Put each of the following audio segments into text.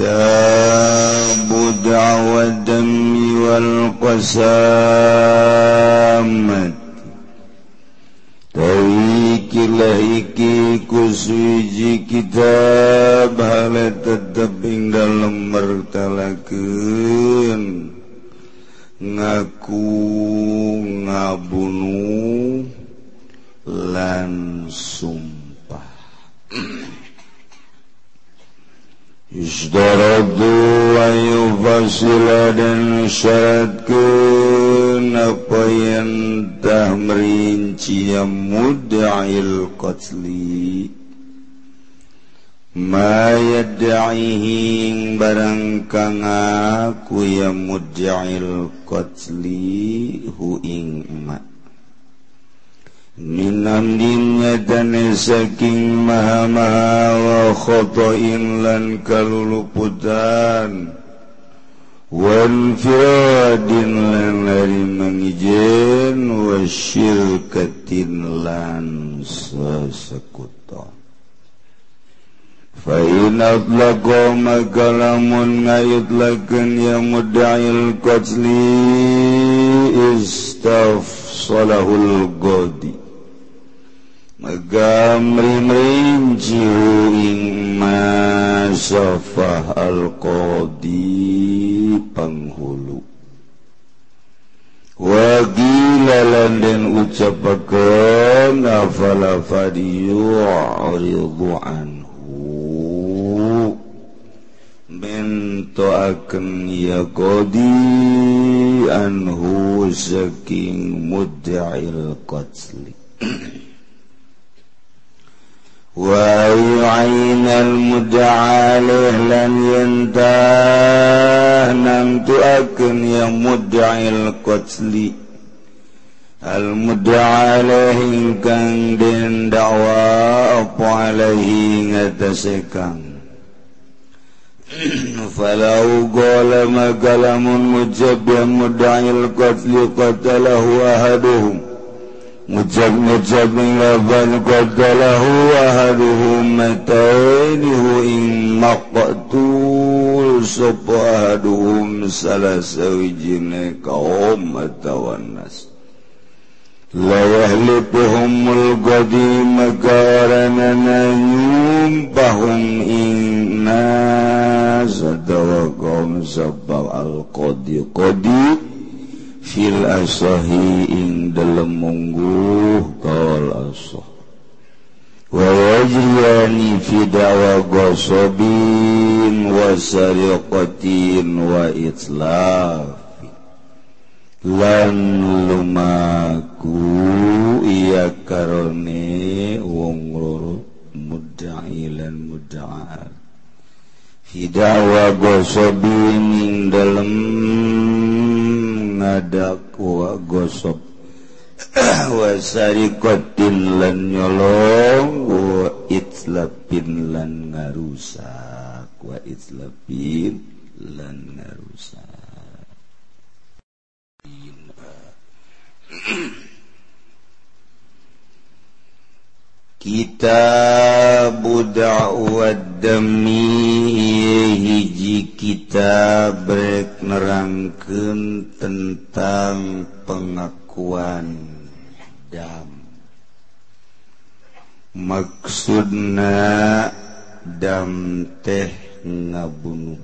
الكتاب دعوى الدم والقسام. Fainat lako makalamun ngayut lakan ya muda'il kocli istaf salahul godi Maka merimrinci ing masafah al-qadi penghulu Wagila landen ucapakan afala fadiyu aridu'an kita akan yaqdi anhu saking muddail qatli wa yu'ain al mudda'alih lan yantah nam tu akan ya muddail qatli al mudda'alih ingkang den dakwa apa alaihi ngatasé فلو قال ما قلم مجب مدعي القتل قتله أحدهم. مجب مجب لفظ قتله أحدهم. متينه إن مقتول صب أحدهم ثلاث وجن كهم الناس la yahlikuhumul qadim maka aranana yumpahum inna Adawa kaum sabal al-qadi qadi fil asahi ing dalem mungguh kaul asah. Wa wajriyani fi dawa gosobin wa sariqatin wa itlafi. Lan lumaku iya karone wong loro mudda'i lan Hidawa gosobi ning dalem ngadakwa gosob wasarikotin lan nyolong wa itlapin lan ngarusak. Wa itlapin lan ngarusak. kita budakwadmi hiji kita break nerangkan tentang pengakuan dam. Maksudna dam teh ngabunuh.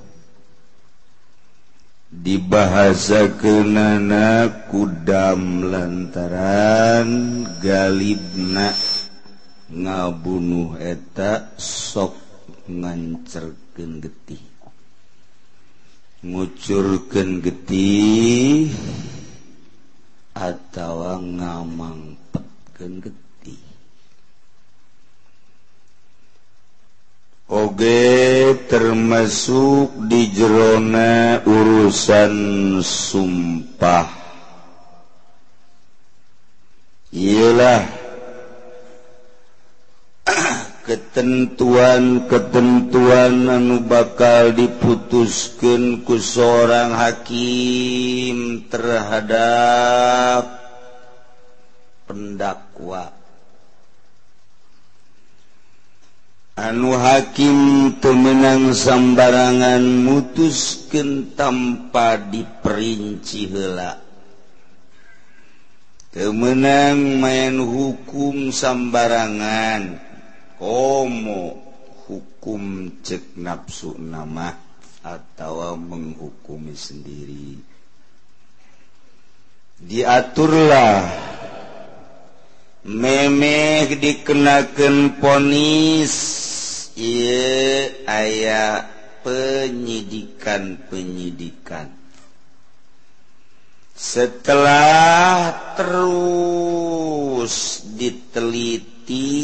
Dibahasa kenana kudam lantaran galibna ngabunuh eta sok ngancerken getih. Ngucurken getih atau ngamangpetken getih. Oge termasuk di jerona urusan sumpah. Ialah ketentuan-ketentuan anu bakal diputuskan ku seorang hakim terhadap pendakwa. Anu hakim pemenang sambarangan mutusken tanpa diperinci hela kemenang main hukum sambarangan. homo hukum cek nafsu nama atau menghukumi sendiri. Diaturlah. Meme dikenakan ponis. Iye, ayah penyidikan-penyidikan. Setelah terus diteliti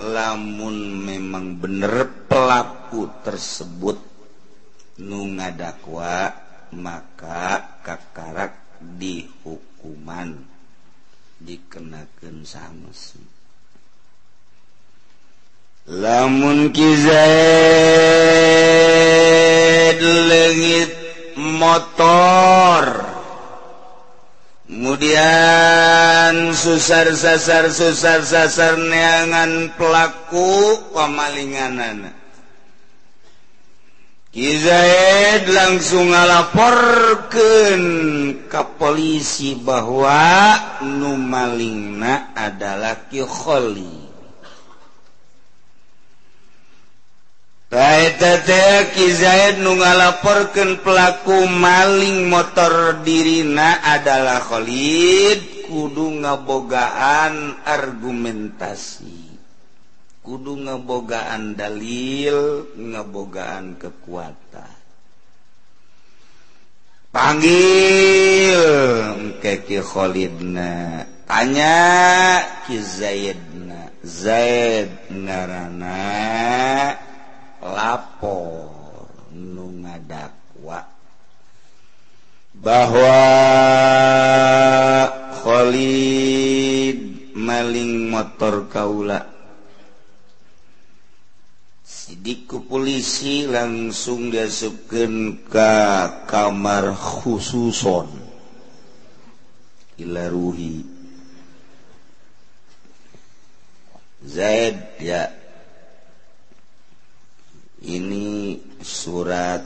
lamun memang bener pelaku tersebut nu ngadakwa maka kakarak dihukuman. Dikenakan sanksi. Lamun kizaid legit motor. kemudian susar-sasar susar-sasar neangan pelaku pemalinganan Kizaid langsung ngalaporkan ke polisi bahwa numalingna adalah Ki Kholi. Zaid nu ngalaporkan pelaku maling motor dirina adalah Khalid kudu ngabogaan argumentasi. Kudu ngebogaan dalil ngebogaan kekuatan. Panggil keki Khalidna. Tanya ki Zaidna. Zaid ngarana lapor nu ngadakwa bahwa Khlid maling motor Kaula. Sidiku polisi langsung diasupken ke kamar khususon. Ilaruhi. Zaid ya. Surat.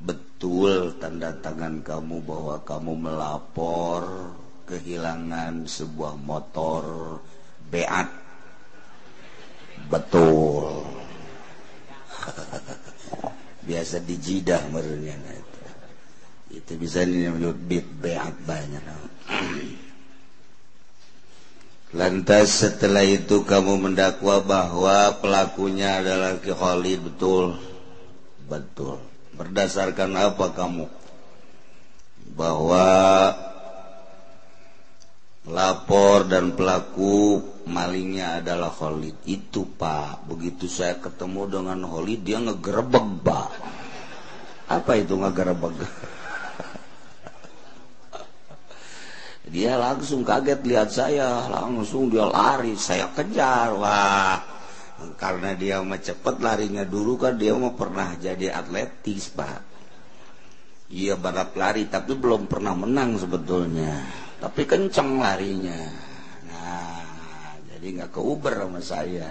Betul tanda tangan kamu bahwa kamu melapor kehilangan sebuah motor beat. Betul. Biasa di jidah merenya itu. Itu bisa disebut beat beat banyak. Lantas setelah itu kamu mendakwa bahwa pelakunya adalah Khalid betul. Betul. Berdasarkan apa kamu? Bahwa lapor dan pelaku malingnya adalah Khalid. Itu Pak. Begitu saya ketemu dengan Khalid dia ngegerebek Pak. Apa itu ngegerebek? dia langsung kaget lihat saya langsung dia lari saya kejar wah karena dia mau cepet larinya. Dulu kan dia mau pernah jadi atletis pak. Iya barat lari tapi belum pernah menang sebetulnya. Tapi kenceng larinya. Nah jadi nggak ke Uber sama saya.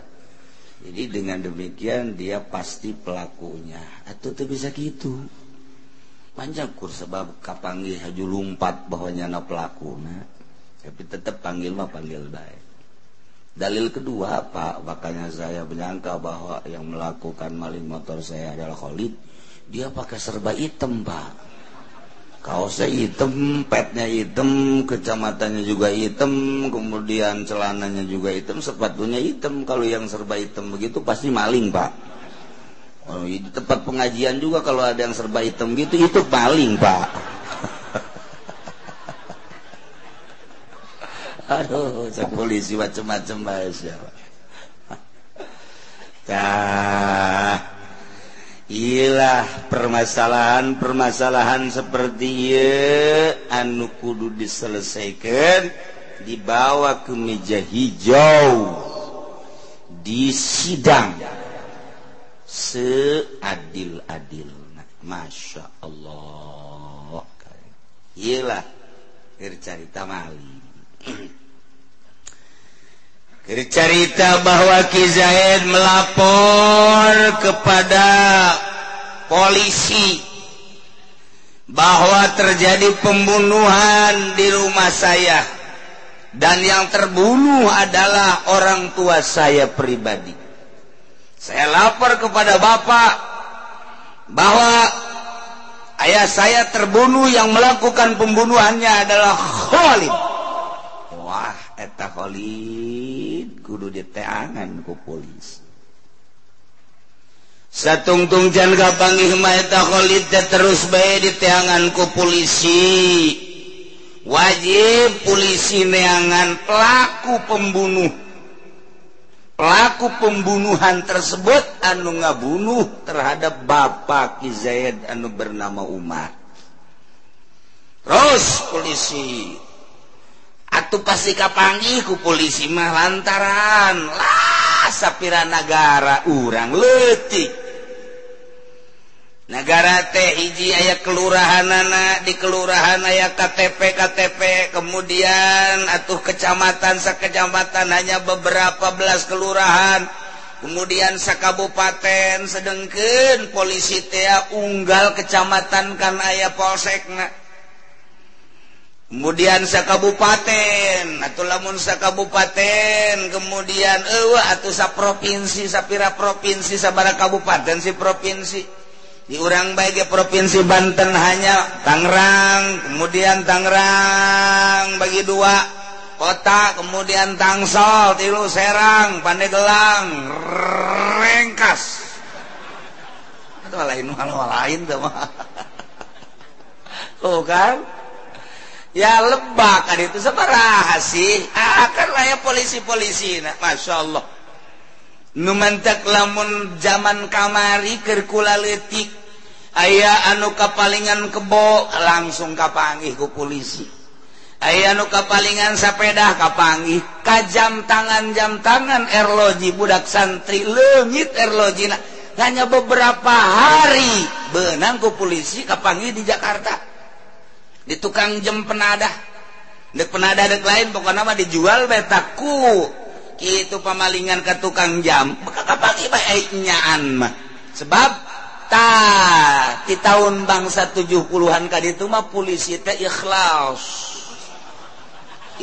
Jadi dengan demikian dia pasti pelakunya. Atau tuh bisa gitu. Panjangkur sebab kapanggih haju lumpat bahwa nyana pelaku nah. tapi tetap panggil mah panggil baik dalil kedua apa? Makanya saya menyangka bahwa yang melakukan maling motor saya adalah Khalid. Dia pakai serba hitam pak. Kaosnya hitam petnya hitam kecamatannya juga hitam kemudian celananya juga hitam sepatunya hitam. Kalau yang serba hitam begitu pasti maling pak. Oh, di tempat pengajian juga kalau ada yang serba hitam gitu itu paling pak aduh cek polisi macam-macam bahasa tah Ilah permasalahan-permasalahan seperti ye, anu kudu diselesaikan dibawa ke meja hijau di sidang. Seadil-adil Masya Allah. Ilah cerita maling cerita bahwa Kizaid melapor kepada polisi bahwa terjadi pembunuhan di rumah saya dan yang terbunuh adalah orang tua saya pribadi. Saya lapor kepada Bapak bahwa ayah saya terbunuh yang melakukan pembunuhannya adalah Khalid. Wah eta Khlid kudu diteangan ku polis. Satungtung jan gapanghmaeta Khlid terus bae diteangan ku polisi. Wajib polisi neangan pelaku pembunuh. Pelaku pembunuhan tersebut anu ngabunuh terhadap Bapak Ki Zaid anu bernama Umar. Terus polisi. Atuh pasti kapanggih ku polisi mah lantaran. Lah sapira negara urang letik. Negara teh hiji aya kelurahanana di kelurahan aya KTP KTP kemudian atuh kecamatan sekecamatan hanya beberapa belas kelurahan. Kemudian sekabupaten sedengken polisi teh unggal kecamatan kan aya polsekna kemudian sa Kabupaten atau lamun sa Kabupaten kemudian ewa atau sa provinsi sapira provinsi sabara kabupaten si provinsi. Di urang baik provinsi Banten hanya Tangerang kemudian Tangerang bagi dua kota kemudian Tangsel tilu Serang Pandegelang Rengkas. Itu lain lain tuh mah. Tuh kan? ya lebak ah, kan itu seberapa sih. Akan lah ya polisi-polisi. Nah masya Allah. Numantak lamun zaman kamari kerkula letik ayah anu kapalingan kebo langsung kapangih ku polisi. Ayah anu kapalingan sepeda kapangih kajam tangan jam tangan erloji budak santri lengit erloji. Nah hanya beberapa hari benang ku polisi kapangih di Jakarta. Di tukang jem penadah. Dek penadah dek lain pokok nama dijual betaku itu pemalingan ke tukang jam. Maka kapangi baiknyaan mah. Sebab di tahun bangsa 70-an tadi itu mah polisi teh ikhlas.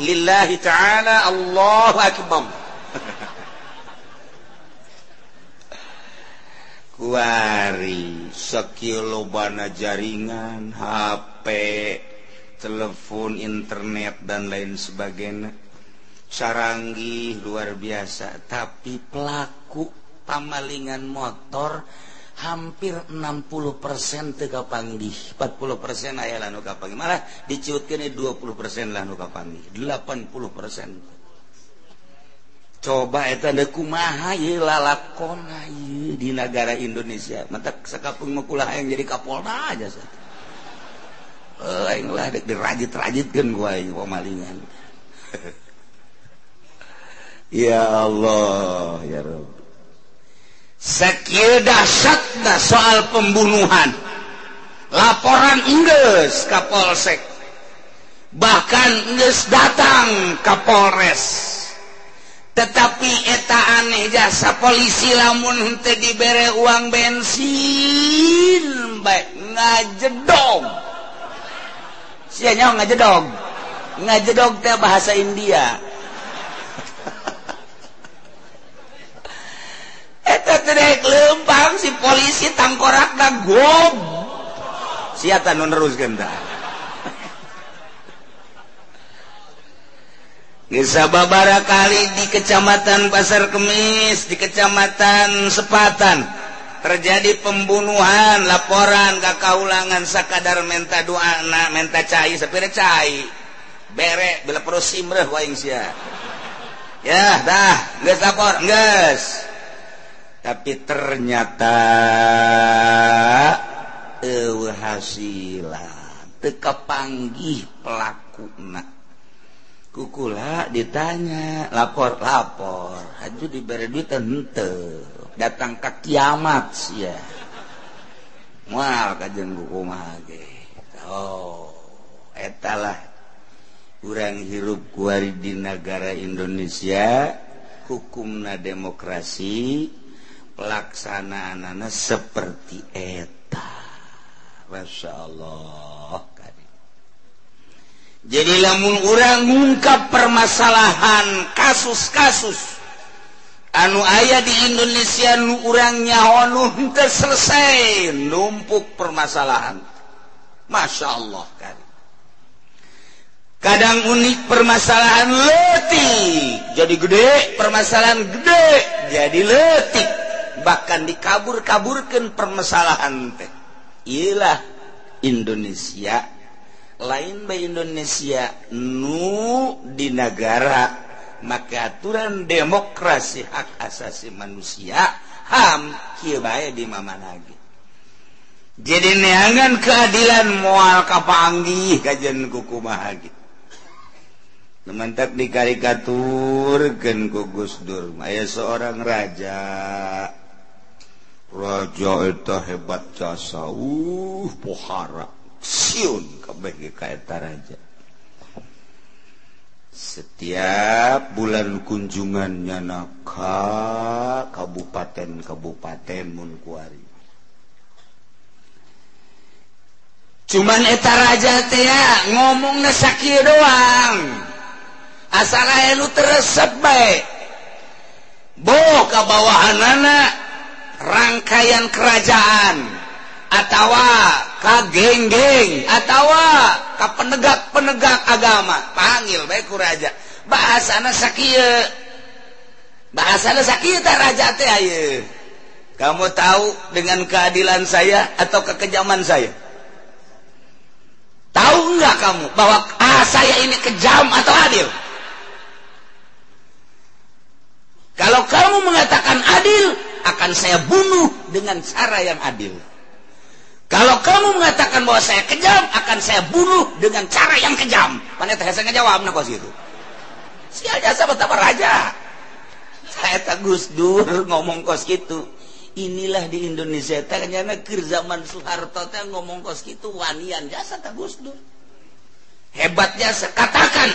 Lillahi ta'ala Allahu akbar. Kuari sekilo bana jaringan HP telepon internet dan lain sebagainya. Saranggi luar biasa. Tapi pelaku pamalingan motor hampir 60% tegapanggih 40% aya lanu kapanggih. Malah diciutkeun 20% lanu kapanggih. 80% coba eta deui kumaha ieu lalakon ieu di negara Indonesia. Mata sakapeung mah yang jadi kapolda aja satu lah dirajit-rajitkan gue pemalingan ya Allah ya Rabb sakit dahsyatna soal pembunuhan. Laporan Inggris Kapolsek bahkan Inggris datang Kapolres tetapi eta aneh jasa polisi lamun henteu dibere uang bensin baik ngajedong. sianya ngajedog ngajedog teh bahasa India. Eta teh lempang si polisi tangkorak da gom siata nu neruskeun tah. Gesababara kali di Kecamatan Pasar Kemis, di Kecamatan Sepatan, terjadi pembunuhan laporan kakaulangan sakadar menta doa na menta cai sepira cai. Bere bila perlu simreh waing sia. Ya dah geus lapor geus. Tapi ternyata hasilan tekapanggih pelaku nak kukula ditanya lapor lapor. Haju diberi duit ente datang ke kiamat ya mual kajeng buku mage oh etalah kurang hirup kuari di negara Indonesia hukumna demokrasi pelaksanaan anak seperti eta. Masya Allah jadi lamun orang ngungkap permasalahan kasus-kasus. anu ayah di Indonesia nu urangnya Honun selesai numpuk permasalahan. Masya Allah kan? Kadang unik permasalahan letik jadi gede permasalahan gede jadi letik bahkan dikabur-kaburkan permasalahan teh. Ilah Indonesia. Lain by Indonesia nu di negara maka aturan demokrasi hak asasi manusia HAM kibaya di mama lagi jadi neangan keadilan mual kapanggih kajian kuku mahagi Temantak dikarikaturkan ku Gus Dur. Aya seorang raja. Raja itu hebat jasa. Uh, pohara. Siun kabeh ka eta raja. setiap bulan kunjungannya naka Kabupaten Kabupaten Munkuari. Cuman eta raja teh ngomong sakit doang. Asal lu teresep teresep bae. Boh kabawahanana rangkaian kerajaan. Atau kageng-geng atau ka penegak-penegak agama. Panggil baik raja. Bahasana sakit bahasana sakit raja teh kamu tahu dengan keadilan saya atau kekejaman saya? Tahu nggak kamu bahwa ah, saya ini kejam atau adil? Kalau kamu mengatakan adil, akan saya bunuh dengan cara yang adil. Kalau kamu mengatakan bahwa saya kejam, akan saya bunuh dengan cara yang kejam. Mana teh saya ngejawab nak kos itu. Si aja sahabat apa raja. Saya tak Gus Dur ngomong kos gitu. Inilah di Indonesia ternyata ke zaman Soeharto teh ngomong kos gitu wanian jasa tak Gus Dur. Hebatnya katakan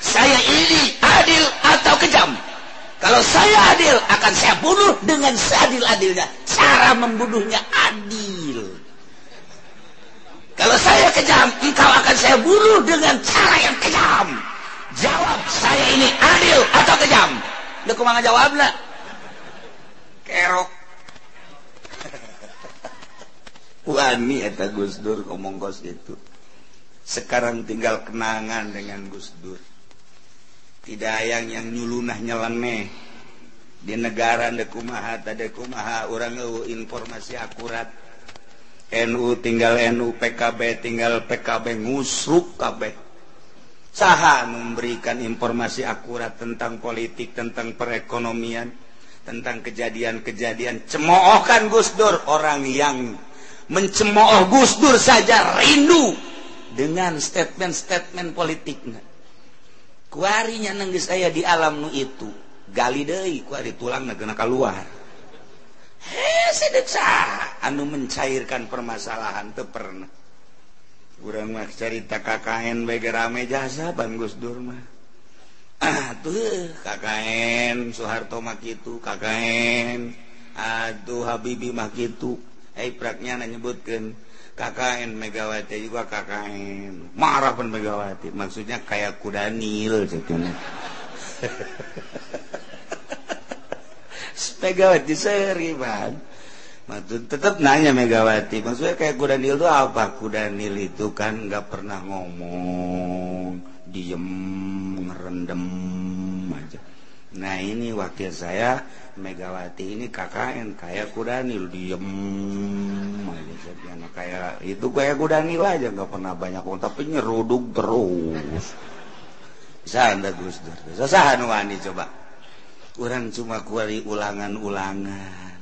saya ini adil atau kejam kalau saya adil, akan saya bunuh dengan seadil-adilnya. Cara membunuhnya adil. Kalau saya kejam, engkau akan saya bunuh dengan cara yang kejam. Jawab saya ini adil atau kejam? Udah kumanga lah Kerok. Wani eta Gus Dur ngomong Gus itu. Sekarang tinggal kenangan dengan Gus Dur. Tidak yang yang nyulunah nyeleneh di negara dekumaha tadi kumaha orang informasi akurat NU tinggal NU PKB tinggal PKB ngusruk kabeh. Saha memberikan informasi akurat tentang politik tentang perekonomian tentang kejadian-kejadian. Cemoohkan Gus Dur orang yang mencemooh Gus Dur saja rindu dengan statement-statement politiknya. Kuarinya nenggis saya di alam nu itu. Gali deui kuari tulang kena keluar Eh, anu mencairkan permasalahan tuh pernah. Kurang cerita KKN baik rame jasa Banggus Durma ah, tuh KKN Soeharto mak itu KKN. Aduh Habibi mak itu eh praknya nyebutkeun KKN Megawati juga KKN. Marah pun Megawati. Maksudnya kayak kudanil sebetulnya Megawati. Seri bang Maksud, tetap nanya Megawati. Maksudnya kayak kuda nil itu apa? Kuda nil itu kan nggak pernah ngomong. Diem ngerendam aja. Nah ini wakil saya Megawati ini KKN kayak kuda nil diem kayak itu kayak kuda nil aja. Nggak pernah banyak orang tapi nyeruduk terus. Bisa anda Gus Dur? Bisa wani coba orang cuma kuali ulangan-ulangan.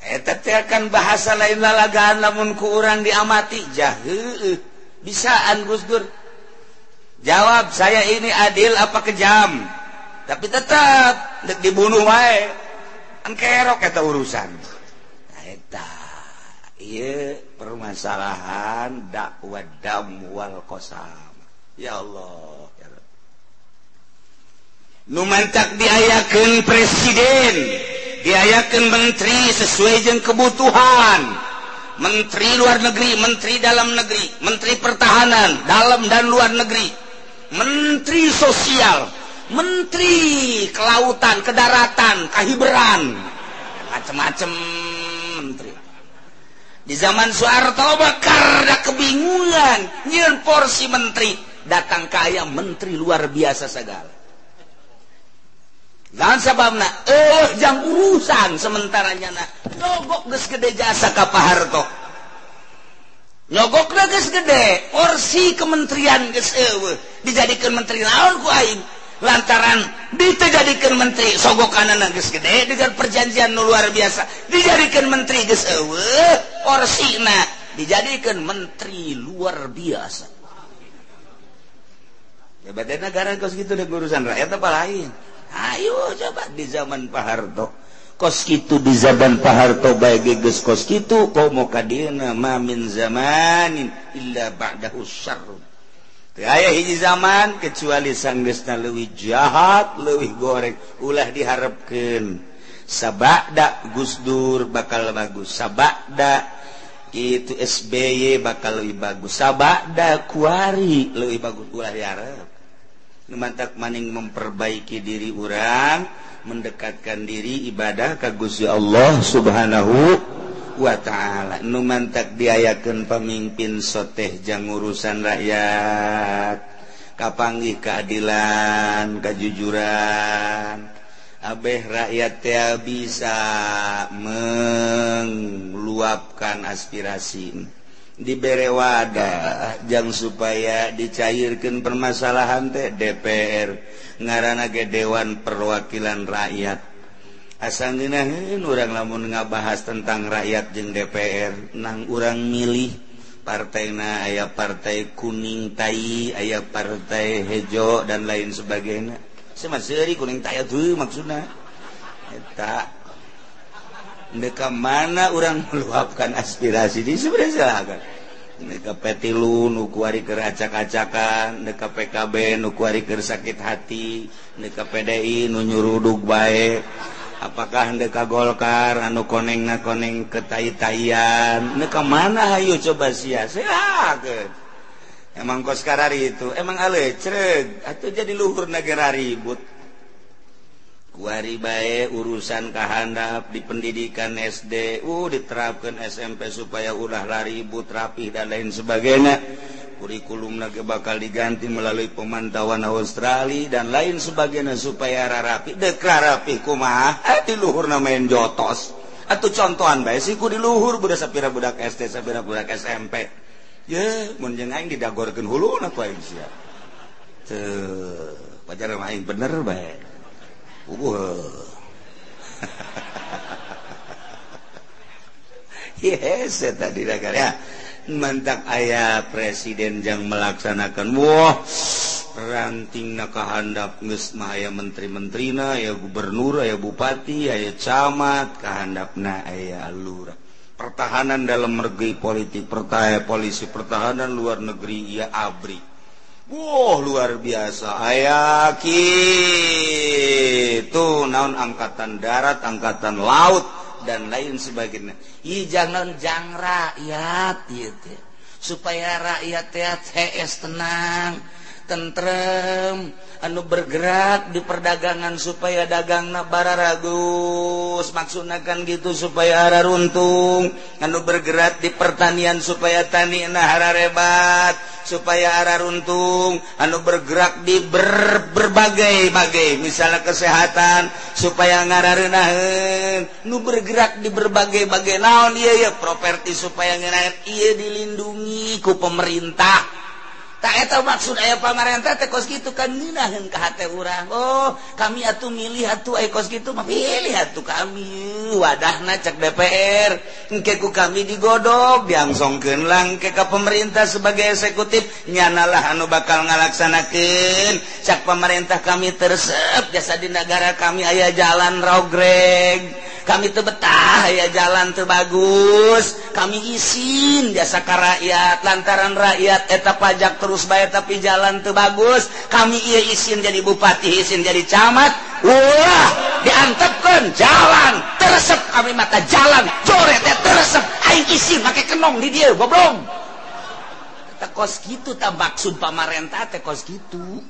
Akan bahasa lain lalagaan namun ku orang diamati jahe bisaan Gus Dur. Jawab saya ini adil apa kejam? Tapi tetap dibunuh wae. Engkerok kata urusan. Eta iya permasalahan dakwah dam wal kosam ya Allah. Numantak diayakan presiden diayakan menteri sesuai dengan kebutuhan. Menteri luar negeri menteri dalam negeri menteri pertahanan dalam dan luar negeri. Menteri sosial menteri kelautan kedaratan kahiberan. Macam-macam menteri. Di zaman Soeharto bakar ada kebingungan nyen porsi menteri datang kaya menteri luar biasa segala dan sababna eh jam urusan sementaranya na nyogok geus gede jasa ka Harto. Nyogok geus gede. Porsi kementerian geus eh, eueuh dijadikeun menteri lawan ku aing. Lantaran dijadikan menteri sogokanana geus gede dengan perjanjian nu luar biasa. Dijadikan menteri geus eueuh orsina dijadikan menteri luar biasa. Ya badan negara geus kitu urusan rakyat apa lain? Ayo coba di zaman Pak Harto. Koski itu di zaman Pak Harto baik geus kos itu kau mau kadina mamin zamanin illa ba'dahu syarrun aya hiji zaman kecuali sanggeusna leuwih jahat leuwih goreng ulah diharapkan sabada Gus Dur bakal bagus sabada itu SBY bakal lebih bagus sabada kuari lebih bagus ulah diharap mantap maning memperbaiki diri orang mendekatkan diri ibadah kagusi Allah subhanahu wa ta'ala. Nu mantap diayakan pemimpin soteh jang urusan rakyat kapangi keadilan kejujuran Abeh rakyat ya bisa mengeluapkan aspirasi. dibere wadah jangan supaya dicairkan permasalahan teh DPR ngaranage Dewan perwakilan rakyat. Asal dinahin orang lamun ngabahas tentang rakyat jeung DPR nang urang milih partai na aya partai kuning tai aya partai hejo dan lain sebagainya. Semaseri kuning tai tuh maksudnya tak Deka mana orang meluapkan aspirasi di sebenarnya silakan. Deka petilu nukuari keracak-acakan, deka PKB nukuari ker sakit hati, deka PDI nunyuruduk baik. Apakah deka Golkar anu koneng na koneng ketai-taian? Deka mana hayu coba sia silakan. Emang kos karari itu, emang ale cereg, atau jadi luhur negara ribut. wari bae urusan kahandap di pendidikan SDU uh, diterapkan SMP supaya ulah laribut rapih dan lain sebagainya. Kurikulum lagi bakal diganti melalui pemantauan Australia dan lain sebagainya supaya rapi. Deklar rapi kumaha? Eh, di luhur namain jotos. Atau contohan bae siku di luhur budak sapira budak SD sapira budak SMP ya mun jeung aing didagorkeun huluna ku aing sia. Teu pajar aing bener bae. yes, tadi ya. mantap ayah presiden yang melaksanakan. Wah ranting nakahandap ngesma aya menteri-menterina ya gubernur ya bupati aya camat kehandapna aya lurah. Pertahanan dalam negeri politik pertaya polisi pertahanan luar negeri ia abri. Wow luar biasa. Ayaki tuh naon angkatan darat angkatan laut dan lain sebagainya. Hijang nonjang rakyat gitu supaya rakyat TS tenang. tentrem. Anu bergerak di perdagangan supaya dagang nabara ragus. Maksunakan gitu supaya arah runtung. Anu bergerak di pertanian supaya tani nahara rebat. Supaya arah runtung. Anu bergerak di ber, berbagai-bagai. Misalnya kesehatan supaya ngararenahan nu bergerak di berbagai-bagai. Naon iya ya? Properti supaya ngararenahan iya dilindungi ku pemerintah. tak eta maksud aya pamarentah tekos gitu kan nginahin ke hate urang. Oh kami atuh milih atuh aya kos gitu pilih atuh kami. Wadahna cek DPR engkeku kami digodok diangsongkeun lang ke ka pemerintah sebagai eksekutif. Nyanalah anu bakal ngalaksanakeun. Cak pemerintah kami tersep jasa di negara kami aya jalan rogreg kami tebetah ya jalan terbagus kami izin jasaka rakyat lantaran rakyat eta pajak terus bayar tapi jalan terbagus kami ia izin jadi bupati izin jadi camat Wah diantepkan jalan tersep. Kami mata jalan coret tersep. Aing izin pakai kenong di dia goblong tekos gitu tak maksud pamarentah tekos gitu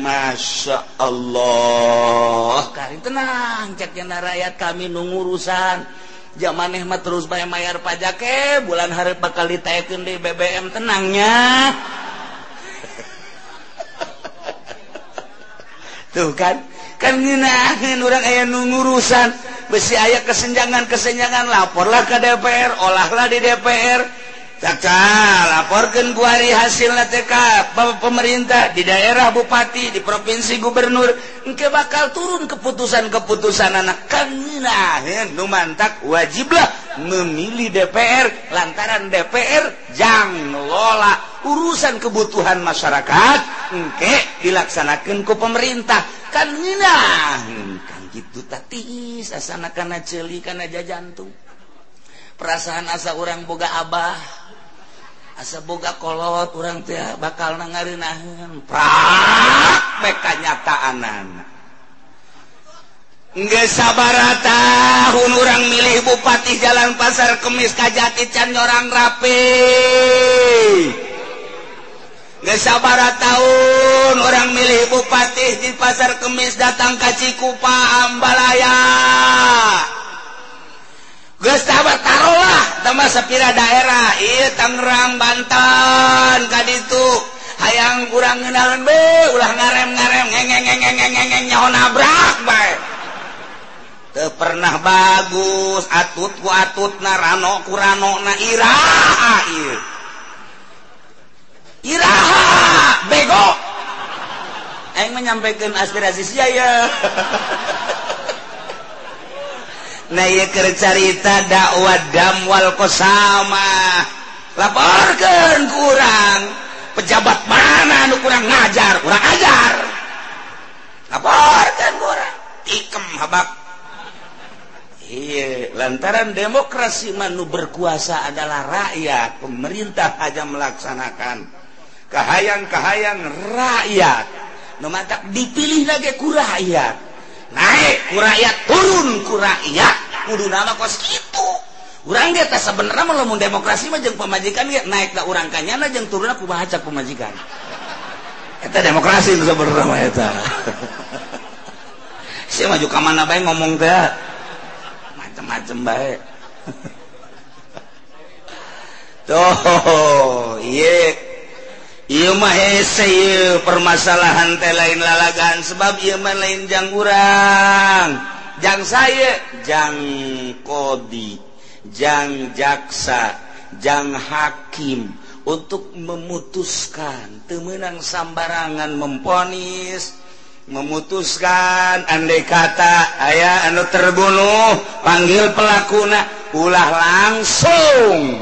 Masya Allah. Karin tenang. Cekna rakyat kami nungurusan zaman Ehmad terus bay mayar ke eh. bulan hari bakal ditaikin di BBM tenangnya tuh kan? Kan nginahin orang ayah nungurusan besi ayah kesenjangan kesenjangan laporlah ke DPR olahlah di DPR Kakak laporkan kuari hasil TK pemerintah di daerah bupati di provinsi gubernur. Engke bakal turun keputusan-keputusan anak. Kena numantak wajiblah memilih DPR lantaran DPR jang ngelola urusan kebutuhan masyarakat engke dilaksanakan ku pemerintah. Kan kan gitu tatis asana kana celi kana jajantung perasaan asa orang boga abah. asa boga kolot orang teh bakal nangarinahan prak bek kanyataanan Nggak sabar tahun orang milih bupati jalan pasar kemis kajati can orang rapi. Nggak sabar tahun orang milih bupati di pasar kemis datang ke Cikupa Ambalaya. sahabat tambah tamasapira daerah. I Tangerang Banten tadi itu ayaang kurang kenalan be ulah ngarem ngarem nabrak pernah bagus atut ku atut narano kurano na ira ah, Iraha bego. Aing menyampaikan aspirasi saya carita dakwat damwal kosama laporkan kurang pejabat mana kurang ngajar? Kurang ajar. Laporkan kurang tikem habak. Iye, lantaran demokrasi manu berkuasa adalah rakyat pemerintah aja melaksanakan kahayang-kahayang rakyat. No dipilih lagi ku rakyat. naik rakyat turun kuraya kudu nama kos itu orang dia tak sebenarnya melamun demokrasi mah jeung pemajikan ya naik da urang kanyana jeung turunna aku baca pemajikan eta demokrasi itu sebenarnya mah eta. Si maju ka mana bae ngomong teh? Macam-macam bae. Tuh ieu. permasalahan teh lain lalagan sebab Iman lain janggurang jangan saya jangan kodi jangan jaksa jangan hakim untuk memutuskan. Temenang sambarangan memponis memutuskan andai kata ayaah anu terbunuh panggil pelakuna ulah langsung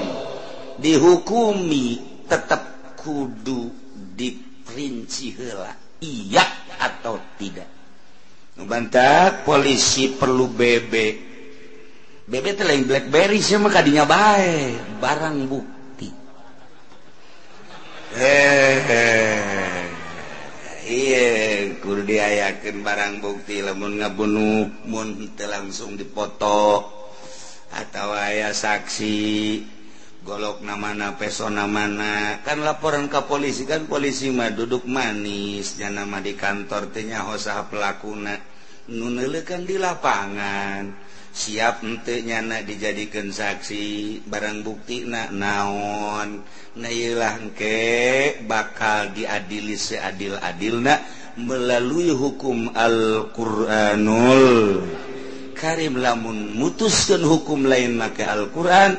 dihukumi tetap kudu diprinci hela iya atau tidak? Ngebantah polisi perlu bebek bebek teh lain blackberry sih mah kadinya bae barang bukti. Eh iya kudu diayakin barang bukti lamun ngabunuh mun langsung dipoto atau aya saksi. golok namana pesona mana kan laporan ke polisi kan polisi mah duduk manis manisnya nama di kantor tenya hosaha pelakuna. Nunelekan di lapangan. Siap entuknya nak dijadikan saksi barang bukti nak naon. Nailah ke bakal diadili seadil-adil nak melalui hukum Al-Quranul. Karim lamun mutuskan hukum lain maka Alquran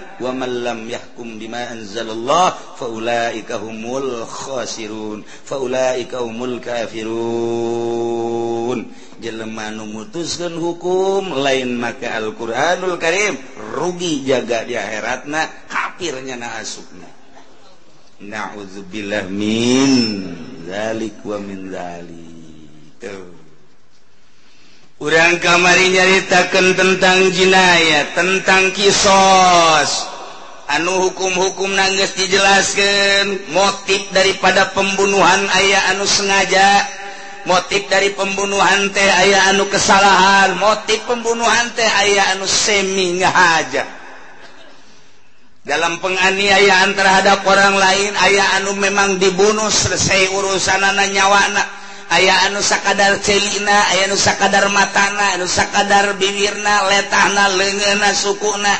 anzalallah faulaika humul khasirun faulaika humul kafirun. Jelema nu mutuskan hukum lain maka Alquranul Karim rugi jaga di akhiratna kafirnya na asukna. Na'udzubillah min zalik wa min zalik. tuh Urang kamari nyaritakan tentang jinaya, tentang kisos. Anu hukum-hukum nangis dijelaskan. Motif daripada pembunuhan ayah anu sengaja. Motif dari pembunuhan teh ayah anu kesalahan. Motif pembunuhan teh ayah anu semi ngahaja. Dalam penganiayaan terhadap orang lain, ayah anu memang dibunuh selesai urusan anak nyawana. aya anu sakadar celina aya nu sakadar matana anu sakadar biwirna letana lengena sukuna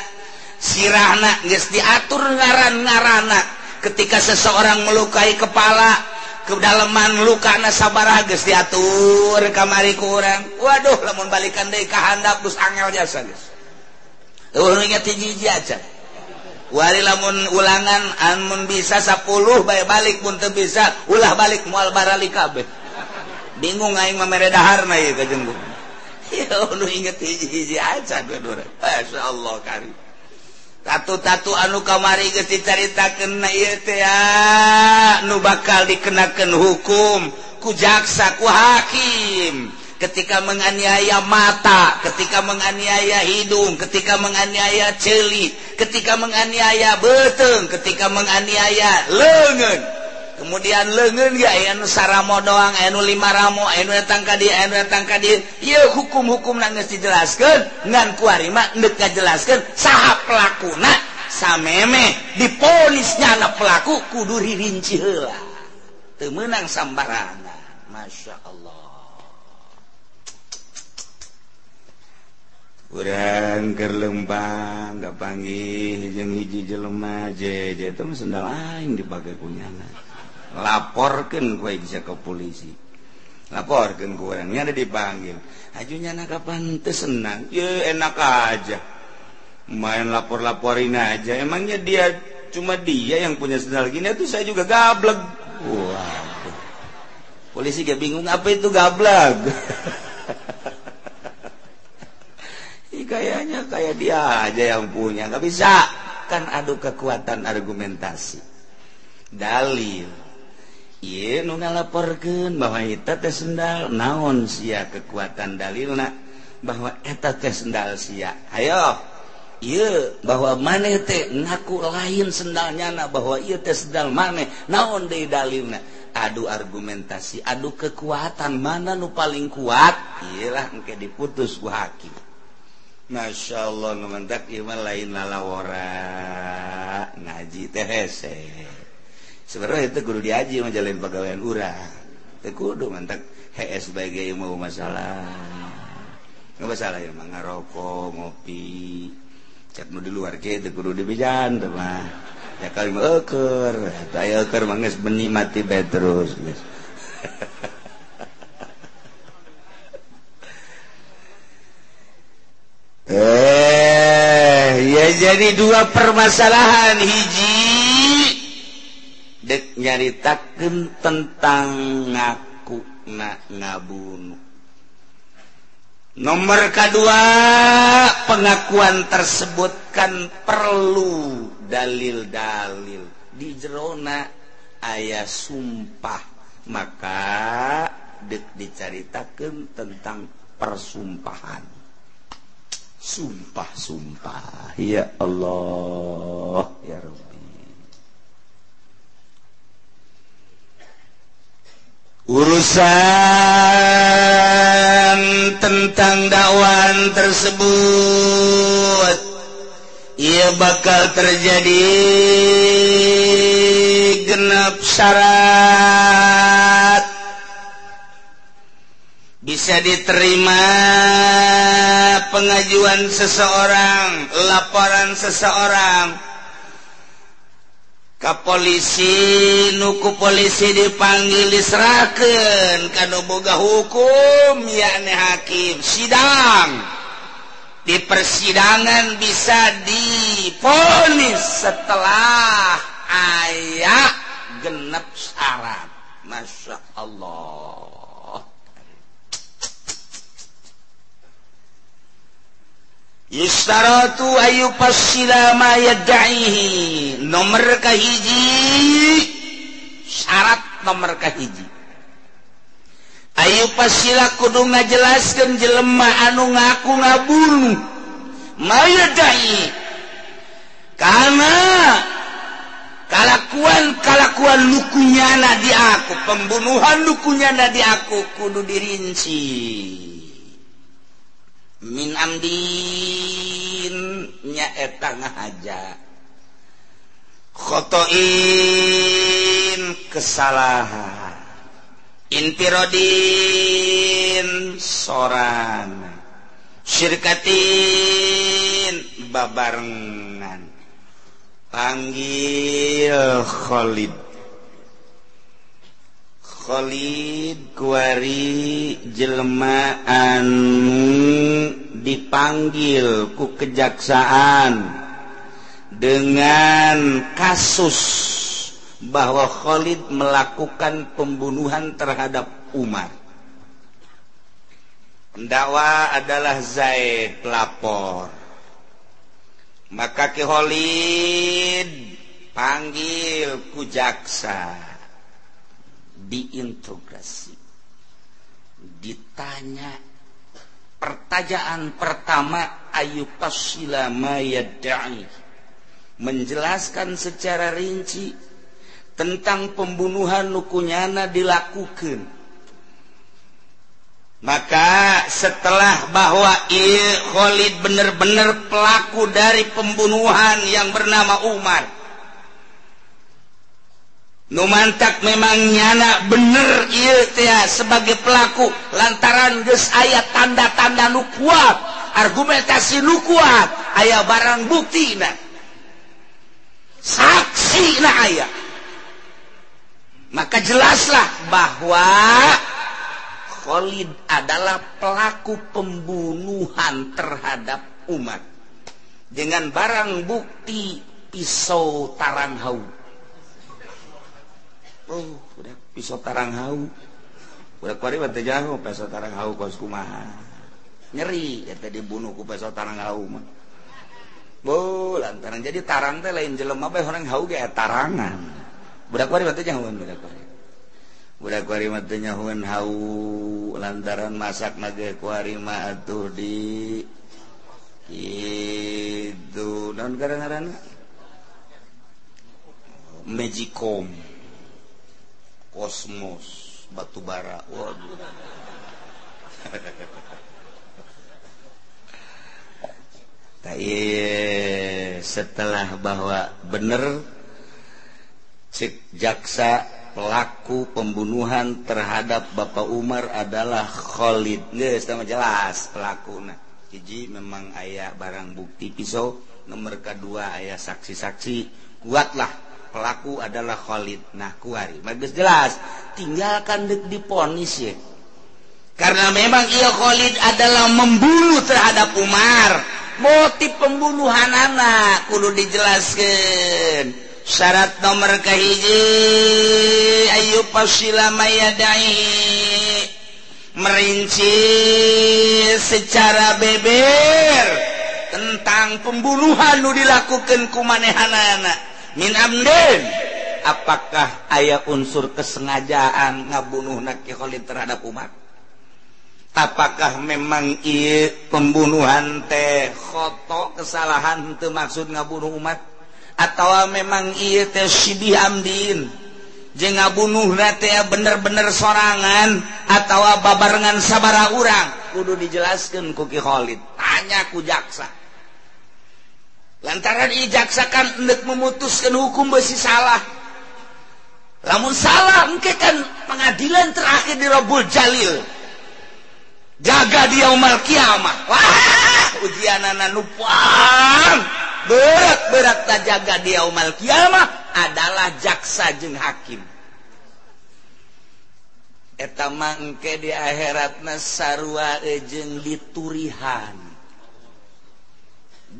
sirahna geus diatur ngaran-ngarana ketika seseorang melukai kepala kedalaman luka lukana sabaraha geus diatur kamari ku urang waduh lamun balikan deui ka handap geus angel jasa geus Urungnya tiji aja. Wari lamun ulangan amun bisa 10 bae balik pun bisa ulah balik mual barali kabeh. bingung aing mah mere dahar na ieu ya nu inget hiji-hiji aja dua masyaallah karim tatu-tatu anu kamari geus dicaritakeun na ieu teh nu bakal dikenakeun hukum. Ku jaksa ku hakim. Ketika menganiaya mata, ketika menganiaya hidung, ketika menganiaya celi, ketika menganiaya beteng, ketika menganiaya lengan. kemudian lengen anu saramo doang enu lima ramo enu tangka dia enu ka dia ya hukum-hukum nangis dijelaskan ngan kuarima ndek ngajelaskan saha pelakuna sameme diponisnya anak pelaku kudu rinci heula. Teu meunang sambarangan masya Allah. Keur kerlempang gak panggil jeng hiji jelema je je itu sendal aing dipakai kunyana. Laporkan kue bisa ke polisi. Laporkan ke orangnya ada dipanggil ajunya nak kapan senang. Ya enak aja. Main lapor-laporin aja. Emangnya dia cuma dia yang punya sendal gini? Itu saya juga gablek. Wah polisi gak bingung apa itu gablek? Kayaknya kayak dia aja yang punya. Nggak bisa. Kan adu kekuatan argumentasi. Dalil laporkan bahwa teh sendal naon sia kekuatan dalilna? Bahwa eta teh sendal sia. Ayo Iye, bahwa maneh teh ngaku lain sendalnya na bahwa ia teh sendal maneh naon de dalilna? Adu argumentasi adu kekuatan mana nu paling kuat? Ialah engke diputus ku hakim. Masya Allah numantak iman lain lalawara ngaji teh hese. sebenarnya itu guru diaji menjalin pegawaian urang. Kudu mantap HS sebagai mau masalah. Nggak masalah ya mah ngarokok ngopi. Cek nu di luar ke itu kudu dibijan tuh mah. Ya kali mah eker saya eker manges benih mati bae terus guys eh ya jadi dua permasalahan hiji. dek nyaritakan tentang ngaku na ngabunuh nomor kedua pengakuan tersebutkan perlu dalil-dalil. Di jerona ayah sumpah. Maka dek diceritakan tentang persumpahan. Sumpah-sumpah. Ya Allah. Ya Rabbi urusan tentang dakwaan tersebut ia bakal terjadi genap syarat. Bisa diterima pengajuan seseorang, laporan seseorang. Ka polisi nuku polisi dipanggil disraken kan boga hukum yakni hakim. Sidang. Di persidangan bisa diponis setelah ayat genep syarat. Masya Allah. Yistaratu ayu pasilama yadda'ihi Nomor kahiji Syarat nomor kahiji Ayu pasila kudu ngajelaskan jelema anu ngaku ngabunuh Mayadda'i Karena Kalakuan-kalakuan lukunyana di aku Pembunuhan lukunya di aku kudu dirinci min amdinyaeta ajakhotoin kesalahan. Intirodin soran. Syirkatin babarengan. Panggil Khalid. Khalid kuari jelemaan dipanggil ku kejaksaan dengan kasus bahwa Khalid melakukan pembunuhan terhadap Umar. Pendakwa adalah Zaid lapor. Maka Ki Khalid panggil ku jaksa diintegrasi ditanya pertanyaan pertama ayu pasila mayadai menjelaskan secara rinci tentang pembunuhan nukunyana dilakukan. Maka setelah bahwa Khalid benar-benar pelaku dari pembunuhan yang bernama Umar Numantak memang nyana bener ya sebagai pelaku lantaran ges ayat tanda-tanda nu kuat argumentasi nu kuat ayat barang bukti nah saksi nah ayat maka jelaslah bahwa Khalid adalah pelaku pembunuhan terhadap umat. Dengan barang bukti pisau tarang. oh udah pisau tarang hau. Udah kuari batu jago pisau tarang hau kos kumaha. Nyeri ya tadi bunuh ku pisau tarang hau mah. Bo, lantaran jadi tarang teh lain jelema bae orang hau ge tarangan. Budak kuari batu nyahuan budak kuari. Budak kuari mah nyahuan hau lantaran masak nage kuari mah atuh di itu dan karena-karena magicom. kosmos batubara. Waduh. Eh, setelah bahwa bener cek jaksa pelaku pembunuhan terhadap Bapak Umar adalah Khalid. Geus sama jelas pelaku nah hiji memang ayah barang bukti pisau nomor kedua ayah saksi-saksi. Kuatlah. pelaku adalah Khalid. Nah kuari. Bagus jelas. Tinggalkan dek diponis ya. Karena memang ia Khalid adalah membunuh terhadap Umar. Motif pembunuhan anak kudu dijelaskan. Syarat nomor kahiji ayu pasilamayadai merinci secara beber tentang pembunuhan nu dilakukan kumanehan anak. min amdin apakah ayah unsur kesengajaan ngabunuh naki Khalid terhadap umat? Apakah memang iya pembunuhan teh khoto kesalahan itu maksud ngabunuh umat? Atau memang iya teh sidih amdin? Jeung ngabunuh teh bener-bener sorangan atau babarengan sabara urang? Kudu dijelaskan ku Ki Khalid. Tanya ku jaksa. lantaran ijaksakan untuk memutuskan hukum besi salah. Namun salah mungkin kan pengadilan terakhir di Rabbul Jalil. Jaga di yaumal kiamah. Wah ujian anak nupan berat berat tak jaga di yaumal kiamah adalah jaksa jeng hakim. Eta mangke di akhirat nasarwa e jeng diturihan.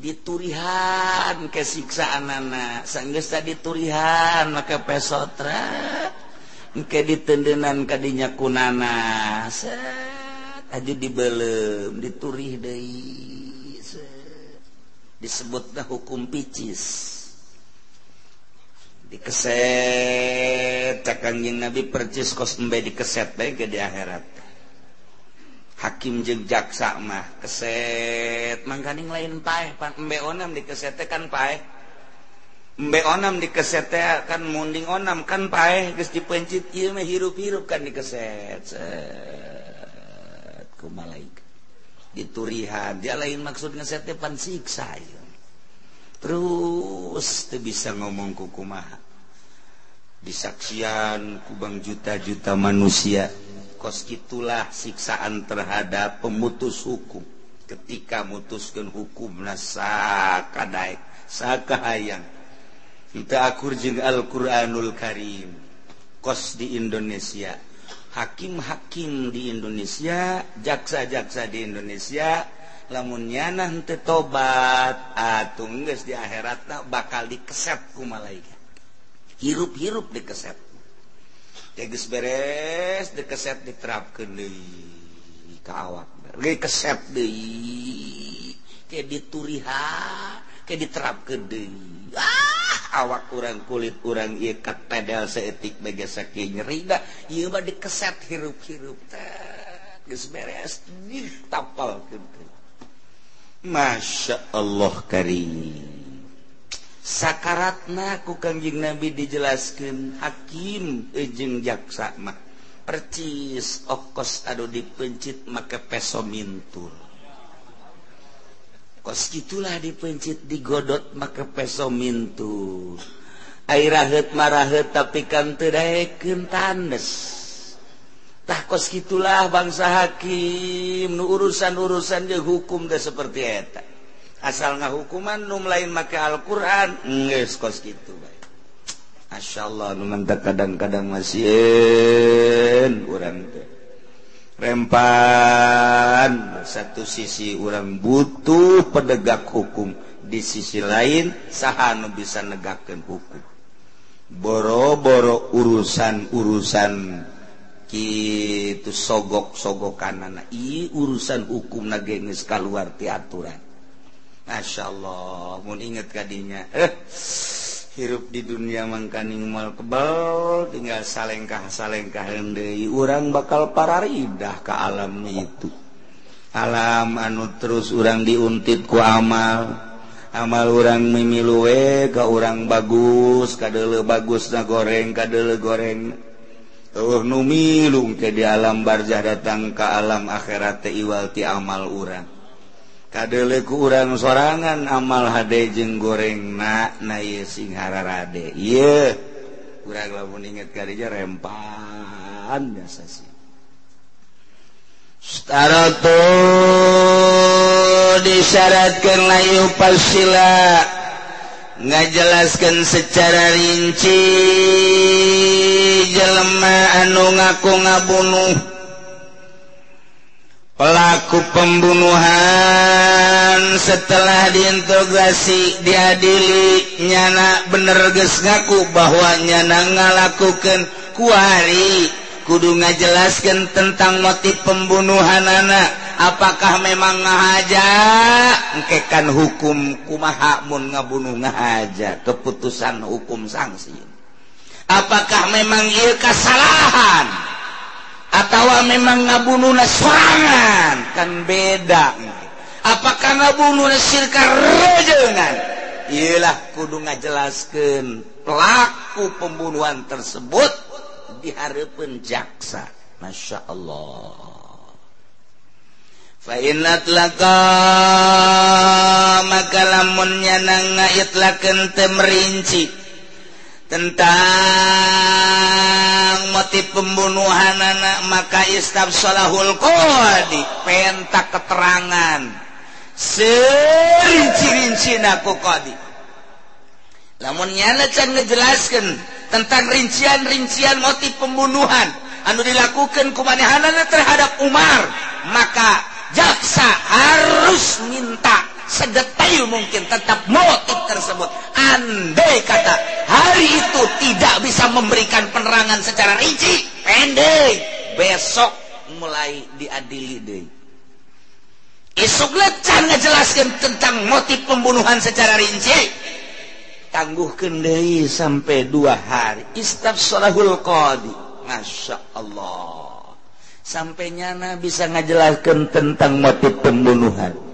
diturihan kesiksaan anak sanggesta diturihan maka pesotra. Ke ditendenan kadinya kunana set aja dibelem diturih deui. Disebutlah hukum picis. Dikeset cak kanjeng nabi percis kos embe dikeset baik ke di akhirat. Hakim jeng jaksa mah keset. Mangkaning lain pae pan embe onam dikesete kan pae embe onam dikesete kan munding onam kan pae geus dipencit ieu mah hirup-hirup kan dikeset. Set. Ku malaika diturihan. Dia lain maksud ngesete pan siksa ieu. Terus teu bisa ngomong ku kumaha? disaksian kubang juta-juta manusia. Koski itulah siksaan terhadap pemutus hukum. Ketika mutuskan hukum nasakadaik sakahayang. Kita akur jeng Al-Quranul Karim. Kos di Indonesia. Hakim-hakim di Indonesia jaksa-jaksa di Indonesia lamunnya nanti tobat atau di akhirat bakal dikeset ku malaikat hirup-hirup di keset. Beres di keset diterapkan deui ka awak. Keset deui. Ke dituriha ke diterapkan deui. Ah awak urang kulit urang ieu katedal seetik begesek nyeri da ieu mah di keset hirup-hirup teh. Geus beres ditapalkeun Masya Allah karim. sakarat ku Kangjing Nabi dijelaskan hakim ejeng jaksama percis okos aduh dipencit make peso mintul. Kos gitulah dipencit digodot make peso mintul. Air marah marahet tapi kan tedaekeun tandes tah kos gitulah bangsa hakim nu urusan-urusan jeung hukum teh seperti eta. asal nggak hukuman num lain make Alquran nges kos gitu baik. Asya Allah kadang-kadang masih orang teh. Rempan satu sisi orang butuh pedegak hukum di sisi lain sahanu bisa negakkan hukum. Boro-boro urusan-urusan gitu sogok-sogok kanan i urusan hukum nage keluar ti aturan. Masya Allah mau inget tadinya eh hirup di dunia mangkaning mal kebal tinggal salengkah salengkah hendai orang bakal pararidah ke alam itu. Alam anu terus orang diuntit ku amal. Amal orang mimiluwe ke orang bagus kadele bagus na goreng kadele goreng. Oh numilung ke di alam barjah datang ke alam akhirat iwal ti amal orang kadeleku urang sorangan amal HD jeung goreng na na singhara rade ye kurang lamun inget karija rempan biasa sih. Staroto disyaratkan layu pasila ngajelaskan secara rinci jelema anu ngaku ngabunuh. pelaku pembunuhan. Setelah diintegrasi diadili nyana bener ges ngaku bahwa nyana ngalakukan kuari. Kudu ngajelaskan tentang motif pembunuhan anak apakah memang ngahaja? Engkekan hukum kumaha mun ngabunuh ngahaja? Keputusan hukum sanksi. Apakah memang ieu kesalahan atau memang ngabunuh serangan kan beda. Apakah ngabunuh sirka rejengan ialah kudu ngajelaskan pelaku pembunuhan tersebut diharapkan jaksa. Masya Allah. Fainat laka maka lamun nyanang ngaitlakkan temerinci tentang motif pembunuhan anak maka istabsalahul qadi pentak keterangan. Serinci-rinci naku qadi. Lamun nyana can ngejelaskan tentang rincian-rincian motif pembunuhan anu dilakukan kumanehanana terhadap Umar maka jaksa harus minta sedetail mungkin tetap motif tersebut. Andai kata hari itu tidak bisa memberikan penerangan secara rinci pendek. Besok mulai diadili deh isuk lecan ngejelaskan tentang motif pembunuhan secara rinci. Tangguh kendai sampai dua hari. Istab solahul qadi. Masya Allah. Sampai nyana bisa ngajelaskan tentang motif pembunuhan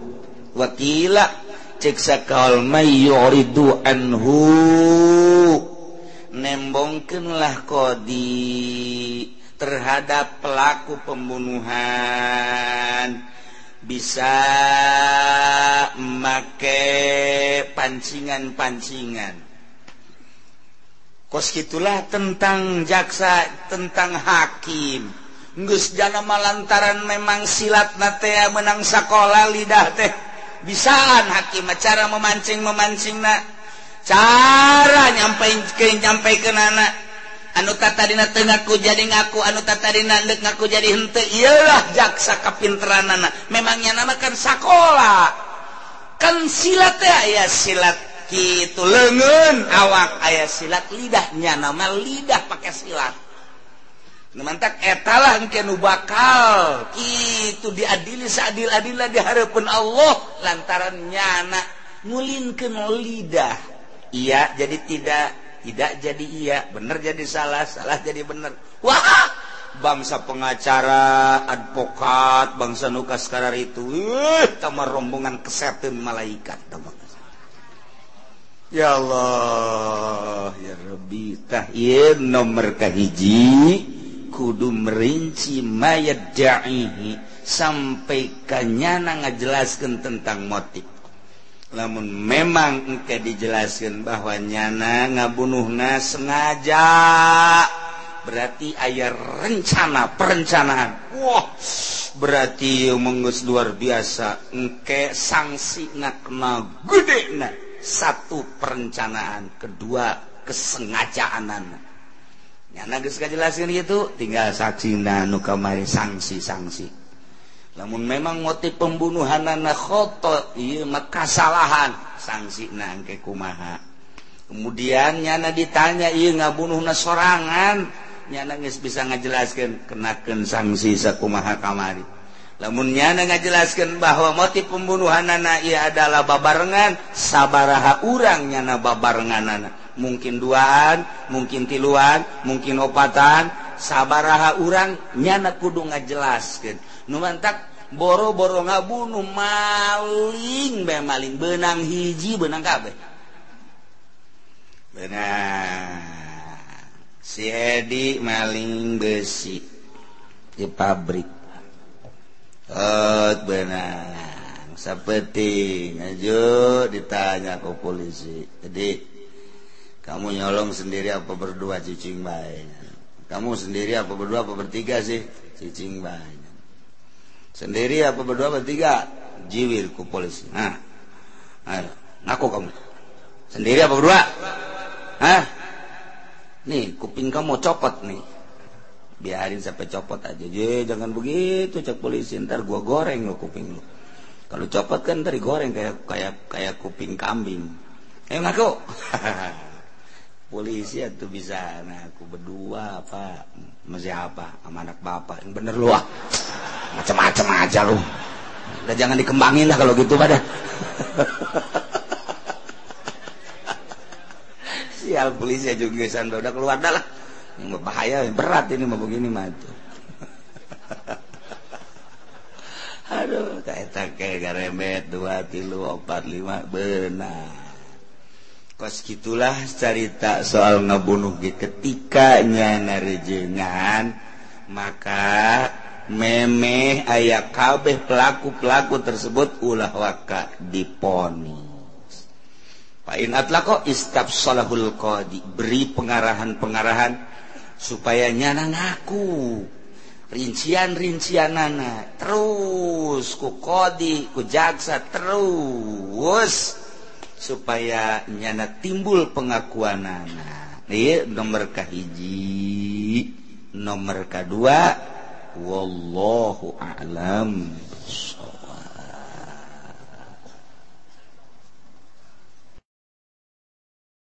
wakila ceksa kaol mayuridu anhu. Nembongkenlah kodi terhadap pelaku pembunuhan. Bisa make pancingan-pancingan. Kos itulah tentang jaksa tentang hakim. Gus Janama lantaran memang silat natea menang sekolah lidah teh. bisaan hakim cara memancing memancing na. Cara nyampein ke nyampe ke nana anu tatadina jadi ngaku anu tatadina leuk ngaku jadi hente iyalah jaksa kapinteran nana memangnya nama kan sakola. Kan silat ya aya silat gitu lengan awak ayah silat lidahnya nama lidah pakai silat. mantap etalah nu bakal. Itu diadili seadil-adilah diharapun Allah. Lantaran nyana mulin ke lidah. Iya jadi tidak. Tidak jadi iya. Bener jadi salah salah jadi bener. Wah bangsa pengacara advokat bangsa nukas sekarang itu eh, uh, kamar rombongan kesehatan malaikat tamar. ya Allah ya Rabbi tahir nomor kahiji kudu merinci mayat da'ihi sampai kanyana ngajelaskan tentang motif. Namun memang engke dijelaskan bahwa nyana ngabunuhna sengaja berarti ayah rencana perencanaan. Wah berarti mengus luar biasa. Engke sanksi nakna gede na satu perencanaan kedua kesengajaanan. jelasin itu tinggal saksi nu kamari sanksi-sanksi namun memang motif pembunuhan anakhoto maka salahan sanksi nangke kumaha. Kemudian nyana ditanya ngabunuh na sorangan. Nyana bisa ngajelaskan kenakan sanksi sakumaha kamari. namunnya ngajelaskan bahwa motif pembunuhan anak ia adalah babarengan sabaraha urangnya na babarengan anak mungkin duaan mungkin tiluan mungkin opatan sabaraha urang nyana kudu ngajelaskan numantak boro-boro ngabunuh maling be maling benang hiji benang kabeh. Benang. Si Edi maling besi di pabrik. Oh, benang seperti ngaju ditanya ke polisi. Jadi kamu nyolong sendiri apa berdua cicing baik? Kamu sendiri apa berdua apa bertiga sih? Cicing baik. Sendiri apa berdua bertiga? Jiwil ku polisi. Nah, ayo, ngaku kamu. Sendiri apa berdua? Hah? Nih, kuping kamu copot nih. Biarin sampai copot aja. Je jangan begitu cek polisi. Ntar gua goreng lo kuping lo. Kalau copot kan dari goreng kayak kayak kayak kuping kambing. Eh ngaku. Polisi itu bisa. Nah aku berdua apa masih apa sama anak bapak. Yang bener lu ah. Macam-macam aja lu. Udah jangan dikembangin lah kalau gitu pada sial polisi juga udah keluar dah lah bahaya berat ini mau begini mah itu. Aduh kayak kayak garemet dua tilu empat lima benar. Kos gitulah cerita soal ngebunuh ge ketika nyana maka memeh ayah kabeh pelaku-pelaku tersebut ulah waka diponi Pak Inatlah kok istab salahul qadi beri pengarahan-pengarahan. supaya nyana ngaku rincian-rincian nana terus ku kodi ku jaksa terus. Supaya nyana timbul pengakuan nana iya nomor kahiji nomor kedua wallahu a'lam.